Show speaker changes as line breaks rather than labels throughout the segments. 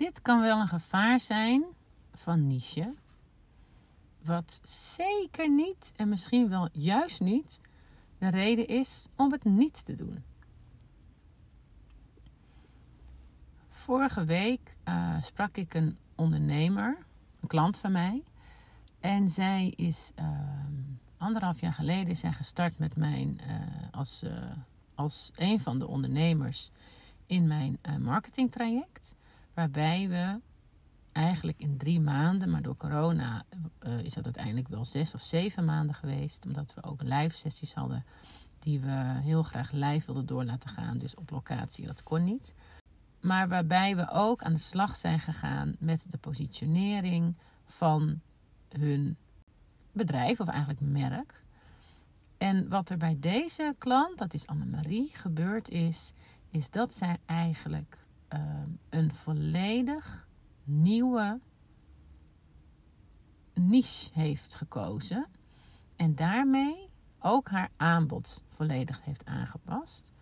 dit kan wel een gevaar zijn van niche. Wat zeker niet en misschien wel juist niet de reden is om het niet te doen. Vorige week uh, sprak ik een ondernemer, een klant van mij. En zij is uh, anderhalf jaar geleden is gestart met mijn, uh, als, als een van de ondernemers in mijn marketingtraject. Waarbij we eigenlijk in drie maanden, maar door corona uh, is dat uiteindelijk wel zes of zeven maanden geweest. Omdat we ook live sessies hadden die we heel graag live wilden door laten gaan. Dus op locatie, dat kon niet. Maar waarbij we ook aan de slag zijn gegaan met de positionering van hun bedrijf, of eigenlijk merk. En wat er bij deze klant, dat is Annemarie, gebeurd is, is dat zij eigenlijk uh, een volledig nieuwe niche heeft gekozen. En daarmee ook haar aanbod volledig heeft aangepast.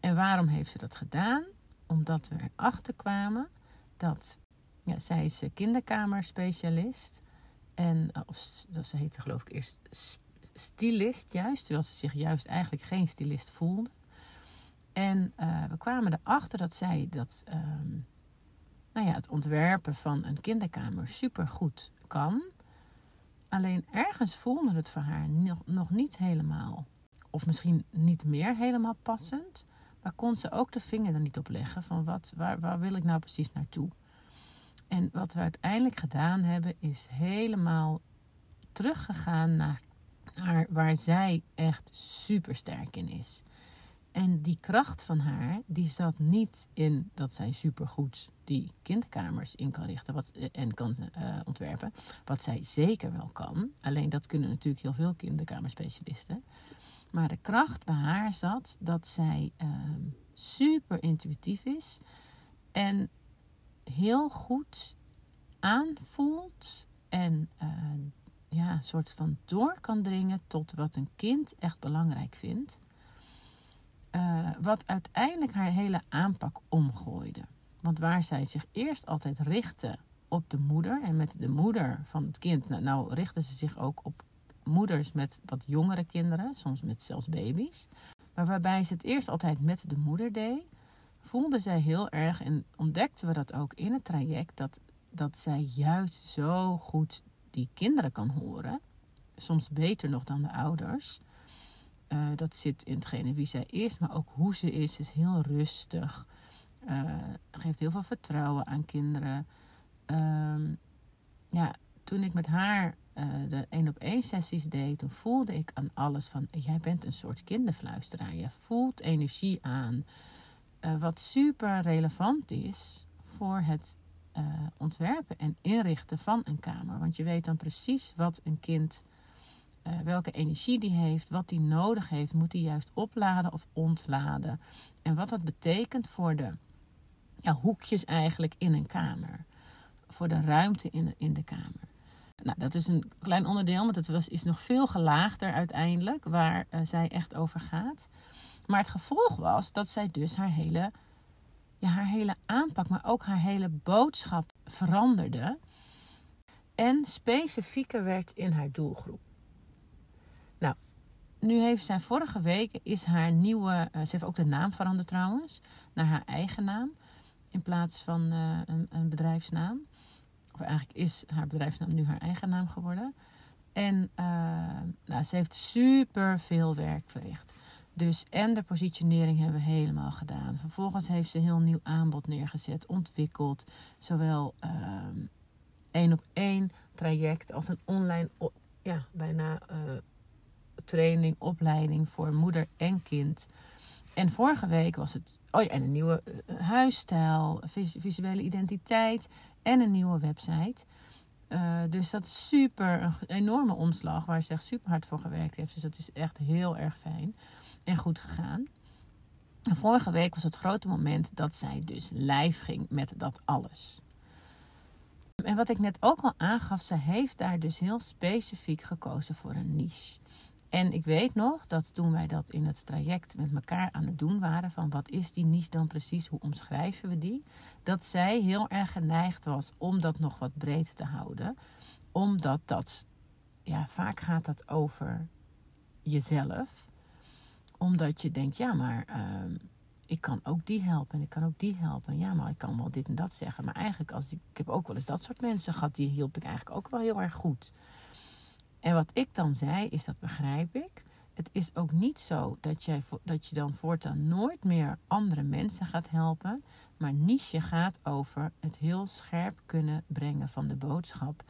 En waarom heeft ze dat gedaan? Omdat we erachter kwamen dat ja, zij is kinderkamerspecialist. En, eh, of ze heette geloof ik eerst stylist juist. Terwijl ze zich juist eigenlijk geen stylist voelde. En uh, we kwamen erachter dat zij dat um, nou ja, het ontwerpen van een kinderkamer super goed kan. Alleen ergens voelde het voor haar nog, nog niet helemaal. Of misschien niet meer helemaal passend. Maar kon ze ook de vinger er niet op leggen van wat, waar, waar wil ik nou precies naartoe. En wat we uiteindelijk gedaan hebben is helemaal teruggegaan naar, naar waar zij echt super sterk in is. En die kracht van haar, die zat niet in dat zij supergoed die kinderkamers in kan richten wat, eh, en kan uh, ontwerpen. Wat zij zeker wel kan. Alleen dat kunnen natuurlijk heel veel kinderkamerspecialisten. Maar de kracht bij haar zat dat zij uh, super intuïtief is. En heel goed aanvoelt. En uh, ja, een soort van door kan dringen tot wat een kind echt belangrijk vindt. Uh, wat uiteindelijk haar hele aanpak omgooide. Want waar zij zich eerst altijd richtte op de moeder en met de moeder van het kind, nou, nou richten ze zich ook op moeders met wat jongere kinderen, soms met zelfs baby's. Maar waarbij ze het eerst altijd met de moeder deed, voelde zij heel erg en ontdekten we dat ook in het traject, dat, dat zij juist zo goed die kinderen kan horen. Soms beter nog dan de ouders. Uh, dat zit in hetgene wie zij is, maar ook hoe ze is. Ze is heel rustig. Uh, geeft heel veel vertrouwen aan kinderen. Um, ja, toen ik met haar uh, de één op één sessies deed, toen voelde ik aan alles van jij bent een soort kinderfluisteraar. Je voelt energie aan. Wat super relevant is voor het ontwerpen en inrichten van een kamer. Want je weet dan precies wat een kind uh, welke energie die heeft, wat die nodig heeft, moet hij juist opladen of ontladen. En wat dat betekent voor de ja, hoekjes eigenlijk in een kamer. Voor de ruimte in in de kamer. Nou, dat is een klein onderdeel, want het was, is nog veel gelaagder uiteindelijk, waar uh, zij echt over gaat. Maar het gevolg was dat zij dus haar hele, ja, haar hele aanpak, maar ook haar hele boodschap veranderde. En specifieker werd in haar doelgroep. Nu heeft zij vorige week is haar nieuwe, uh, ze heeft ook de naam veranderd trouwens, naar haar eigen naam in plaats van uh, een, een, bedrijfsnaam. Of eigenlijk is haar bedrijfsnaam nu haar eigen naam geworden. En uh, nou, ze heeft super veel werk verricht. Dus en de positionering hebben we helemaal gedaan. Vervolgens heeft ze een heel nieuw aanbod neergezet, ontwikkeld. Zowel uh, één op één traject als een online, ja, bijna uh, training, opleiding voor moeder en kind. En vorige week was het. Oh ja, en een nieuwe uh, huisstijl, visuele identiteit en een nieuwe website. Uh, dus dat is super, een enorme omslag waar ze echt super hard voor gewerkt heeft. Dus dat is echt heel erg fijn en goed gegaan. En vorige week was het grote moment dat zij dus live ging met dat alles. En wat ik net ook al aangaf, ze heeft daar dus heel specifiek gekozen voor een niche. En ik weet nog dat toen wij dat in het traject met elkaar aan het doen waren, van wat is die niche dan precies, hoe omschrijven we die, dat zij heel erg geneigd was om dat nog wat breed te houden. Omdat dat, ja, vaak gaat dat over jezelf. Omdat je denkt, ja, maar ehm, ik kan ook die helpen en ik kan ook die helpen. Ja, maar ik kan wel dit en dat zeggen. Maar eigenlijk, als ik, ik heb ook wel eens dat soort mensen gehad, die hielp ik eigenlijk ook wel heel erg goed. En wat ik dan zei, is dat begrijp ik. Het is ook niet zo dat, jij, dat je dan voortaan nooit meer andere mensen gaat helpen. Maar niche gaat over het heel scherp kunnen brengen van de boodschap.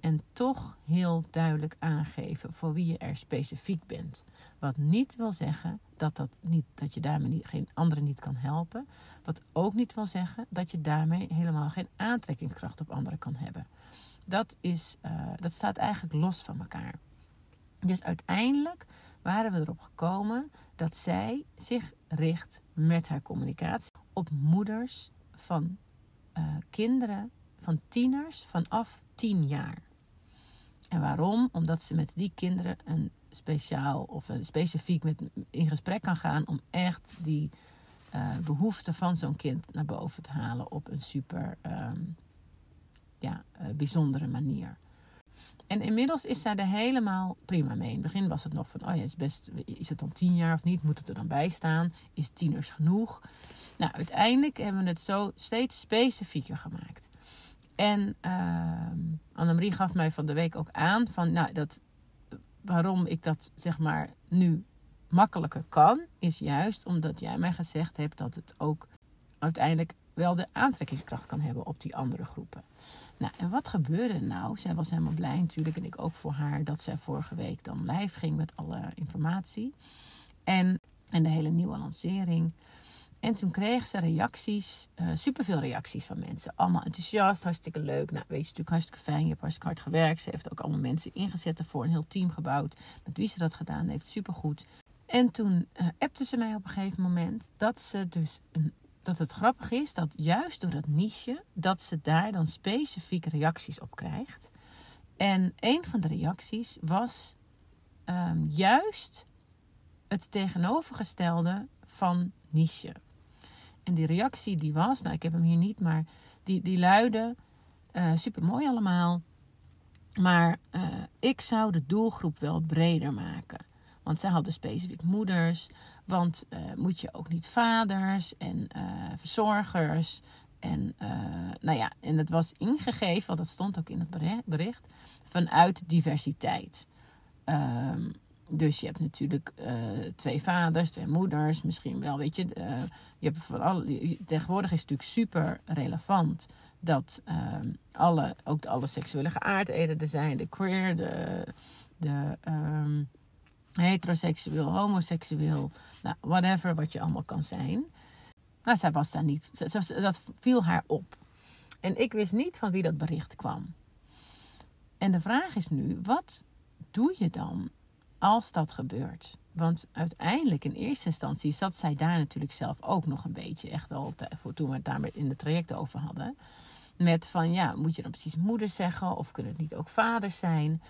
En toch heel duidelijk aangeven voor wie je er specifiek bent. Wat niet wil zeggen dat, dat, niet, dat je daarmee niet, geen anderen niet kan helpen. Wat ook niet wil zeggen dat je daarmee helemaal geen aantrekkingskracht op anderen kan hebben. Dat, is, uh, dat staat eigenlijk los van elkaar. Dus uiteindelijk waren we erop gekomen dat zij zich richt met haar communicatie op moeders van uh, kinderen, van tieners vanaf 10 jaar. En waarom? Omdat ze met die kinderen een speciaal of een specifiek met, in gesprek kan gaan om echt die uh, behoeften van zo'n kind naar boven te halen op een super um, uh, bijzondere manier. En inmiddels is zij er helemaal prima mee. In het begin was het nog van, oh ja, is, best, is het dan tien jaar of niet? Moet het er dan bij staan? Is tieners genoeg? Nou, uiteindelijk hebben we het zo steeds specifieker gemaakt. En uh, Annemarie gaf mij van de week ook aan van, nou, dat, waarom ik dat zeg maar nu makkelijker kan, is juist omdat jij mij gezegd hebt dat het ook uiteindelijk wel de aantrekkingskracht kan hebben op die andere groepen. Nou, en wat gebeurde nou? Zij was helemaal blij natuurlijk en ik ook voor haar dat zij vorige week dan live ging met alle informatie. En, en de hele nieuwe lancering. En toen kreeg ze reacties, uh, superveel reacties van mensen. Allemaal enthousiast, hartstikke leuk. Nou, weet je, natuurlijk hartstikke fijn. Je hebt hartstikke hard gewerkt. Ze heeft ook allemaal mensen ingezet ervoor, een heel team gebouwd. Met wie ze dat gedaan heeft, supergoed. En toen uh, appte ze mij op een gegeven moment dat ze dus een, dat het grappig is dat juist door dat niche, dat ze daar dan specifieke reacties op krijgt. En een van de reacties was um, juist het tegenovergestelde van niche. En die reactie die was, nou ik heb hem hier niet, maar die, die luidde, uh, super mooi allemaal. Maar uh, ik zou de doelgroep wel breder maken. Want zij hadden specifiek moeders. Want uh, moet je ook niet vaders en verzorgers. En nou ja, en het was ingegeven, want dat stond ook in het bericht, vanuit diversiteit. Um, dus je hebt natuurlijk twee vaders, twee moeders, misschien wel, weet je. Je hebt alle, tegenwoordig is het natuurlijk super relevant dat uh, alle, ook de alle seksuele geaardheden er zijn. De queer, de, de um, heteroseksueel, homoseksueel, nou, whatever wat je allemaal kan zijn. Maar zij was daar niet, dat viel haar op. En ik wist niet van wie dat bericht kwam. En de vraag is nu, wat doe je dan als dat gebeurt. Want uiteindelijk in eerste instantie zat zij daar natuurlijk zelf ook nog een beetje echt al toen we het daar in het traject over hadden. Met van ja, moet je dan precies moeder zeggen of kunnen het niet ook vaders zijn?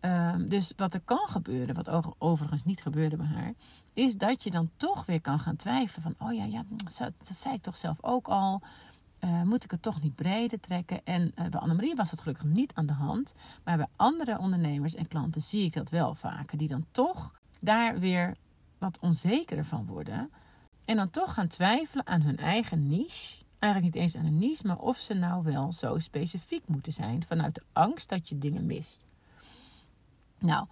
Um, dus wat er kan gebeuren, wat overigens niet gebeurde bij haar, is dat je dan toch weer kan gaan twijfelen van, oh ja, ja dat, zei ik toch zelf ook al. Uh, moet ik het toch niet breder trekken? En uh, bij Annemarie was dat gelukkig niet aan de hand. Maar bij andere ondernemers en klanten zie ik dat wel vaker. Die dan toch daar weer wat onzekerder van worden. En dan toch gaan twijfelen aan hun eigen niche. Eigenlijk niet eens aan een niche, maar of ze nou wel zo specifiek moeten zijn. Vanuit de angst dat je dingen mist. Nou,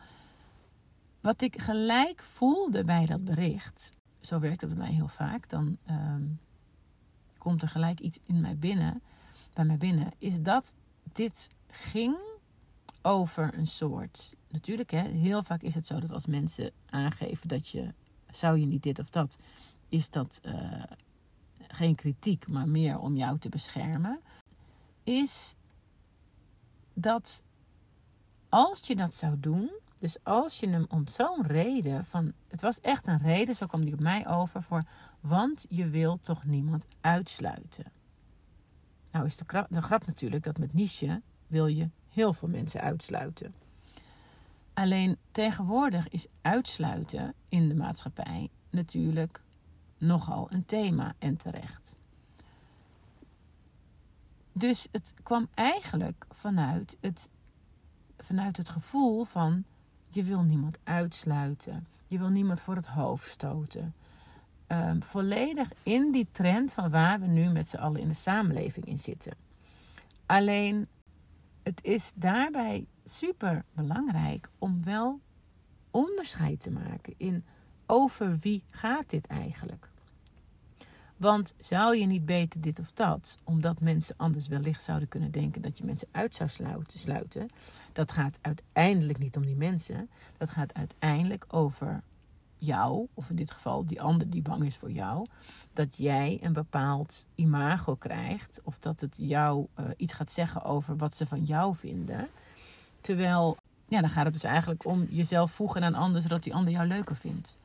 wat ik gelijk voelde bij dat bericht. Zo werkt het bij mij heel vaak. Dan... Um, komt er gelijk iets in mij binnen, bij mij binnen, is dat dit ging over een soort. Natuurlijk, hè, heel vaak is het zo dat als mensen aangeven dat je zou je niet dit of dat, is dat uh, geen kritiek, maar meer om jou te beschermen. Is dat als je dat zou doen, dus als je hem om zo'n reden van, het was echt een reden, zo kwam die op mij over voor, want je wilt toch niemand uitsluiten. Nou is de, grap, de grap natuurlijk dat met niche wil je heel veel mensen uitsluiten. Alleen tegenwoordig is uitsluiten in de maatschappij natuurlijk nogal een thema en terecht. Dus het kwam eigenlijk vanuit het, vanuit het gevoel van je wil niemand uitsluiten. Je wil niemand voor het hoofd stoten. Um, volledig in die trend van waar we nu met z'n allen in de samenleving in zitten. Alleen het is daarbij super belangrijk om wel onderscheid te maken in over wie gaat dit eigenlijk. Want zou je niet beter dit of dat, omdat mensen anders wellicht zouden kunnen denken dat je mensen uit zou sluiten, dat gaat uiteindelijk niet om die mensen. Dat gaat uiteindelijk over jou, of in dit geval die ander die bang is voor jou, dat jij een bepaald imago krijgt, of dat het jou uh, iets gaat zeggen over wat ze van jou vinden. Terwijl, ja, dan gaat het dus eigenlijk om jezelf voegen aan anderen, zodat die ander jou leuker vindt.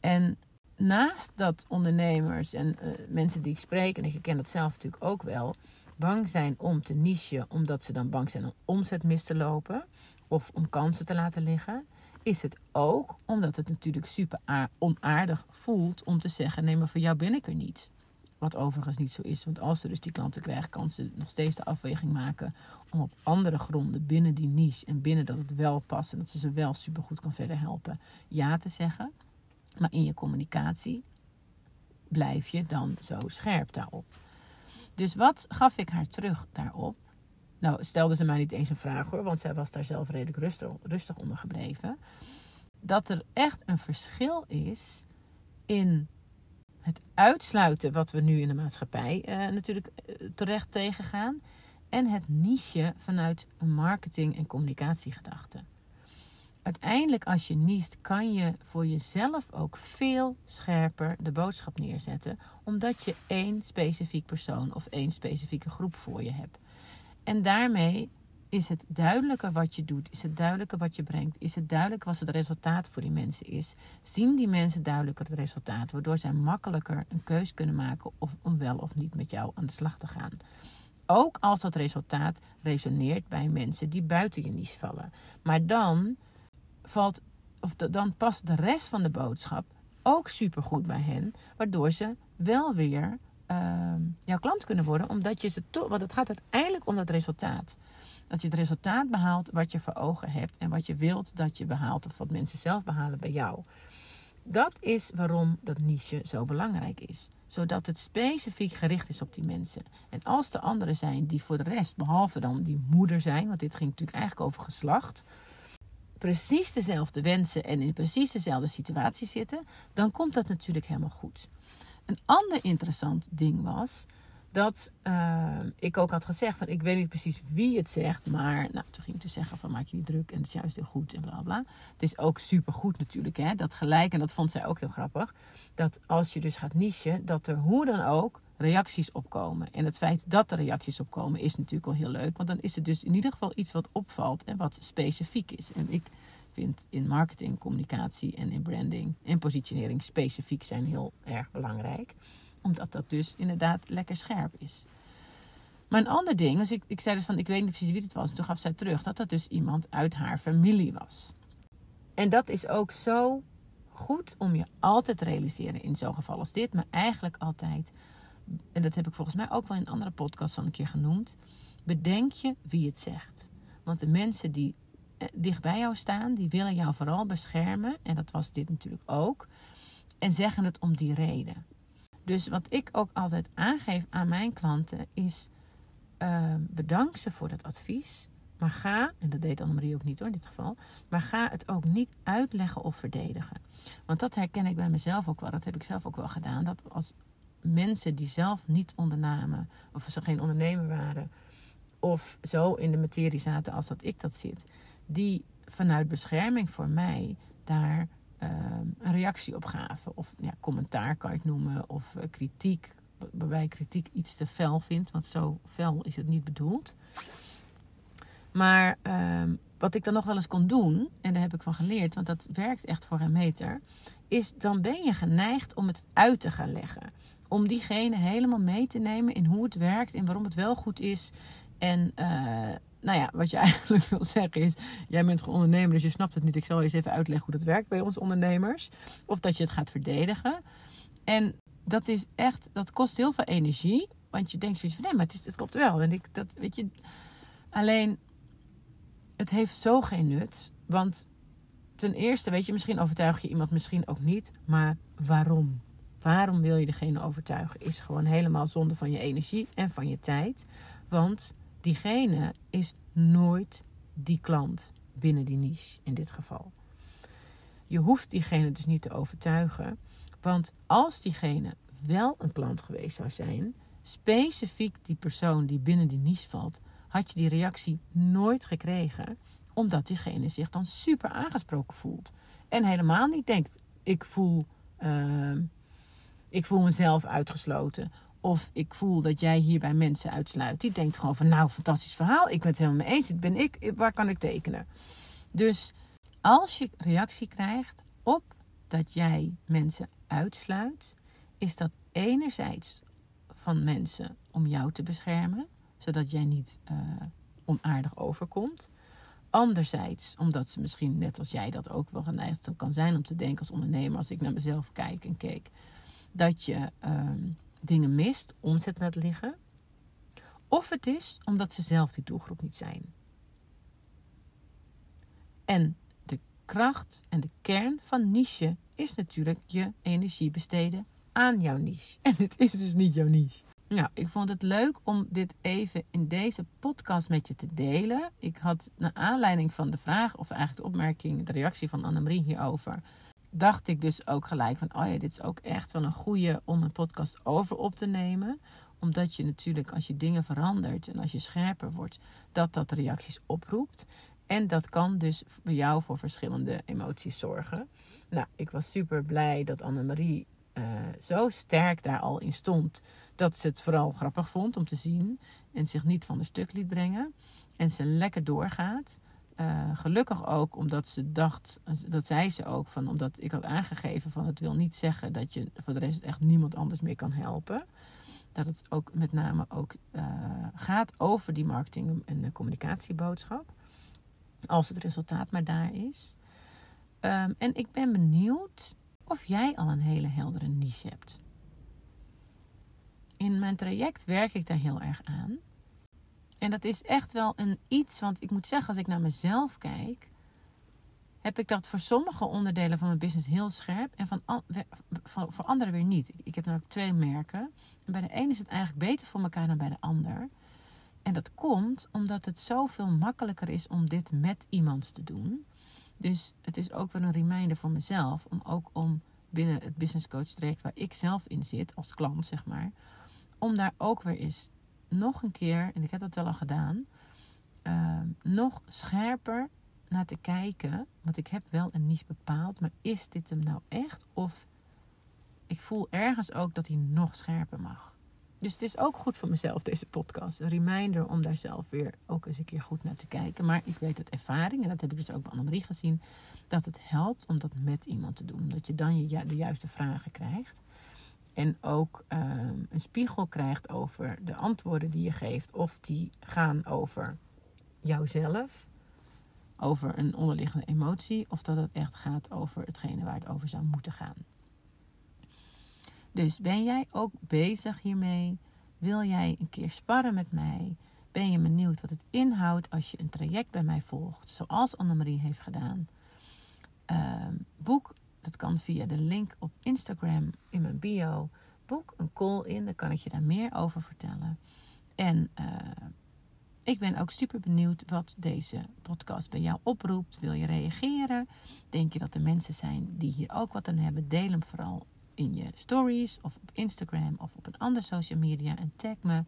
En naast dat ondernemers en uh, mensen die ik spreek, en ik ken dat zelf natuurlijk ook wel, bang zijn om te nichen, omdat ze dan bang zijn om omzet mis te lopen of om kansen te laten liggen, is het ook omdat het natuurlijk super onaardig voelt om te zeggen: nee, maar voor jou ben ik er niet. Wat overigens niet zo is, want als ze dus die klanten krijgen, kan ze nog steeds de afweging maken om op andere gronden binnen die niche en binnen dat het wel past en dat ze ze wel supergoed kan verder helpen, ja te zeggen. Maar in je communicatie blijf je dan zo scherp daarop. Dus wat gaf ik haar terug daarop? Nou, stelde ze mij niet eens een vraag hoor, want zij was daar zelf redelijk rustig, rustig onder gebleven. Dat er echt een verschil is in het uitsluiten wat we nu in de maatschappij eh, natuurlijk eh, terecht tegengaan. En het niche vanuit marketing- en communicatiegedachte. Uiteindelijk, als je niest, kan je voor jezelf ook veel scherper de boodschap neerzetten, omdat je één specifiek persoon of één specifieke groep voor je hebt. En daarmee is het duidelijker wat je doet, is het duidelijker wat je brengt, is het duidelijk wat het resultaat voor die mensen is. Zien die mensen duidelijker het resultaat, waardoor zij makkelijker een keus kunnen maken of om wel of niet met jou aan de slag te gaan. Ook als dat resultaat resoneert bij mensen die buiten je niche vallen. Maar dan valt, of dan past de rest van de boodschap ook supergoed bij hen, waardoor ze wel weer uh, jouw klant kunnen worden, omdat je ze toch, want het gaat uiteindelijk om dat resultaat. Dat je het resultaat behaalt wat je voor ogen hebt en wat je wilt dat je behaalt of wat mensen zelf behalen bij jou. Dat is waarom dat niche zo belangrijk is. Zodat het specifiek gericht is op die mensen. En als er anderen zijn die voor de rest, behalve dan die moeder zijn, want dit ging natuurlijk eigenlijk over geslacht, precies dezelfde wensen en in precies dezelfde situatie zitten, dan komt dat natuurlijk helemaal goed. Een ander interessant ding was dat uh, ik ook had gezegd van ik weet niet precies wie het zegt, maar nou, toen ging ik dus zeggen van maak je niet druk en het is juist heel goed en bla bla. Het is ook super goed natuurlijk, hè, dat gelijk en dat vond zij ook heel grappig, dat als je dus gaat nichen, dat er hoe dan ook reacties opkomen. En het feit dat er reacties opkomen is natuurlijk al heel leuk, want dan is het dus in ieder geval iets wat opvalt en wat specifiek is. En ik vind in marketing, communicatie en in branding en positionering specifiek zijn heel erg belangrijk. Omdat dat dus inderdaad lekker scherp is. Maar een ander ding, dus ik, ik zei dus van ik weet niet precies wie het was. En toen gaf zij terug dat dat dus iemand uit haar familie was. En dat is ook zo goed om je altijd te realiseren in zo'n geval als dit. Maar eigenlijk altijd, en dat heb ik volgens mij ook wel in andere podcasts al een keer genoemd. Bedenk je wie het zegt. Want de mensen die eh, dicht bij jou staan, die willen jou vooral beschermen. En dat was dit natuurlijk ook. En zeggen het om die reden. Dus wat ik ook altijd aangeef aan mijn klanten is: uh, bedank ze voor dat advies. Maar ga, en dat deed Annemarie ook niet hoor in dit geval, maar ga het ook niet uitleggen of verdedigen. Want dat herken ik bij mezelf ook wel, dat heb ik zelf ook wel gedaan. Dat als mensen die zelf niet ondernamen, of ze geen ondernemer waren, of zo in de materie zaten als dat ik dat zit, die vanuit bescherming voor mij daar ehm, een reactie op gaven. Of ja, commentaar kan het noemen, of uh, kritiek, waarbij kritiek iets te fel vindt, want zo fel is het niet bedoeld. Maar ehm, wat ik dan nog wel eens kon doen, en daar heb ik van geleerd, want dat werkt echt voor een meter, is dan ben je geneigd om het uit te gaan leggen. Om diegene helemaal mee te nemen in hoe het werkt en waarom het wel goed is. En uh, nou ja, wat je eigenlijk wil zeggen is: jij bent gewoon ondernemer, dus je snapt het niet. Ik zal eens even uitleggen hoe dat werkt bij ons ondernemers. Of dat je het gaat verdedigen. En dat is echt, dat kost heel veel energie. Want je denkt zoiets van nee, maar het, is, het klopt wel. En ik, dat weet je. Alleen, het heeft zo geen nut. Want ten eerste, weet je, misschien overtuig je iemand, misschien ook niet. Maar waarom? Waarom wil je degene overtuigen? Is gewoon helemaal zonde van je energie en van je tijd. Want diegene is nooit die klant binnen die niche in dit geval. Je hoeft diegene dus niet te overtuigen. Want als diegene wel een klant geweest zou zijn, specifiek die persoon die binnen die niche valt, had je die reactie nooit gekregen, omdat diegene zich dan super aangesproken voelt. En helemaal niet denkt: ik voel, uh, ik voel mezelf uitgesloten. Of ik voel dat jij hierbij mensen uitsluit. Die denkt gewoon van nou, fantastisch verhaal. Ik ben het helemaal mee eens. Het ben ik. Waar kan ik tekenen? Dus als je reactie krijgt op dat jij mensen uitsluit, is dat enerzijds van mensen om jou te beschermen, zodat jij niet uh, onaardig overkomt. Anderzijds, omdat ze misschien net als jij dat ook wel geneigd kan zijn om te denken als ondernemer, als ik naar mezelf kijk en keek, dat je uh, dingen mist, omzet met liggen. Of het is omdat ze zelf die doelgroep niet zijn. En de kracht en de kern van niche is natuurlijk je energie besteden aan jouw niche. En het is dus niet jouw niche. Nou, ik vond het leuk om dit even in deze podcast met je te delen. Ik had naar aanleiding van de vraag, of eigenlijk de opmerking, de reactie van Annemarie hierover, dacht ik dus ook gelijk van, oh ja, dit is ook echt wel een goede om een podcast over op te nemen. Omdat je natuurlijk, als je dingen verandert en als je scherper wordt, dat dat reacties oproept. En dat kan dus bij jou voor verschillende emoties zorgen. Nou, ik was super blij dat Annemarie uh, zo sterk daar al in stond. Dat ze het vooral grappig vond om te zien. En zich niet van de stuk liet brengen. En ze lekker doorgaat. Uh, gelukkig ook omdat ze dacht, dat zei ze ook, van, omdat ik had aangegeven van het wil niet zeggen dat je voor de rest echt niemand anders meer kan helpen. Dat het ook met name ook uh, gaat over die marketing en communicatieboodschap. Als het resultaat maar daar is. Um, en ik ben benieuwd of jij al een hele heldere niche hebt. In mijn traject werk ik daar heel erg aan. En dat is echt wel een iets, want ik moet zeggen, als ik naar mezelf kijk, heb ik dat voor sommige onderdelen van mijn business heel scherp en van, van, voor anderen weer niet. Ik heb namelijk twee merken. En bij de ene is het eigenlijk beter voor elkaar dan bij de ander. En dat komt omdat het zoveel makkelijker is om dit met iemand te doen. Dus het is ook wel een reminder voor mezelf om ook om binnen het business coach traject waar ik zelf in zit als klant, zeg maar, om daar ook weer eens nog een keer, en ik heb dat wel al gedaan, uh, nog scherper naar te kijken. Want ik heb wel een niche bepaald, maar is dit hem nou echt? Of ik voel ergens ook dat hij nog scherper mag. Dus het is ook goed voor mezelf, deze podcast. Een reminder om daar zelf weer ook eens een keer goed naar te kijken. Maar ik weet uit ervaring, en dat heb ik dus ook bij Annemarie gezien, dat het helpt om dat met iemand te doen. Dat je dan je, de juiste vragen krijgt. En ook um, een spiegel krijgt over de antwoorden die je geeft. Of die gaan over jouzelf, over een onderliggende emotie. Of dat het echt gaat over hetgene waar het over zou moeten gaan. Dus ben jij ook bezig hiermee? Wil jij een keer sparren met mij? Ben je benieuwd wat het inhoudt als je een traject bij mij volgt, zoals Annemarie heeft gedaan? Uh, boek, dat kan via de link op Instagram in mijn bio. Boek een call in, dan kan ik je daar meer over vertellen. En uh, ik ben ook super benieuwd wat deze podcast bij jou oproept. Wil je reageren? Denk je dat er mensen zijn die hier ook wat aan hebben? Deel hem vooral in je stories of op Instagram of op een andere social media en tag me.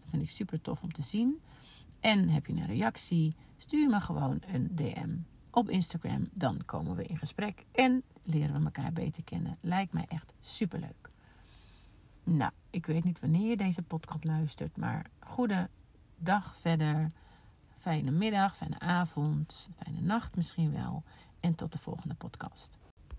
Dat vind ik super tof om te zien. En heb je een reactie? Stuur me gewoon een DM op Instagram. Dan komen we in gesprek en leren we elkaar beter kennen. Lijkt mij echt super leuk. Nou, ik weet niet wanneer je deze podcast luistert, maar goede dag verder. Fijne middag, fijne avond, fijne nacht misschien wel. En tot de volgende podcast.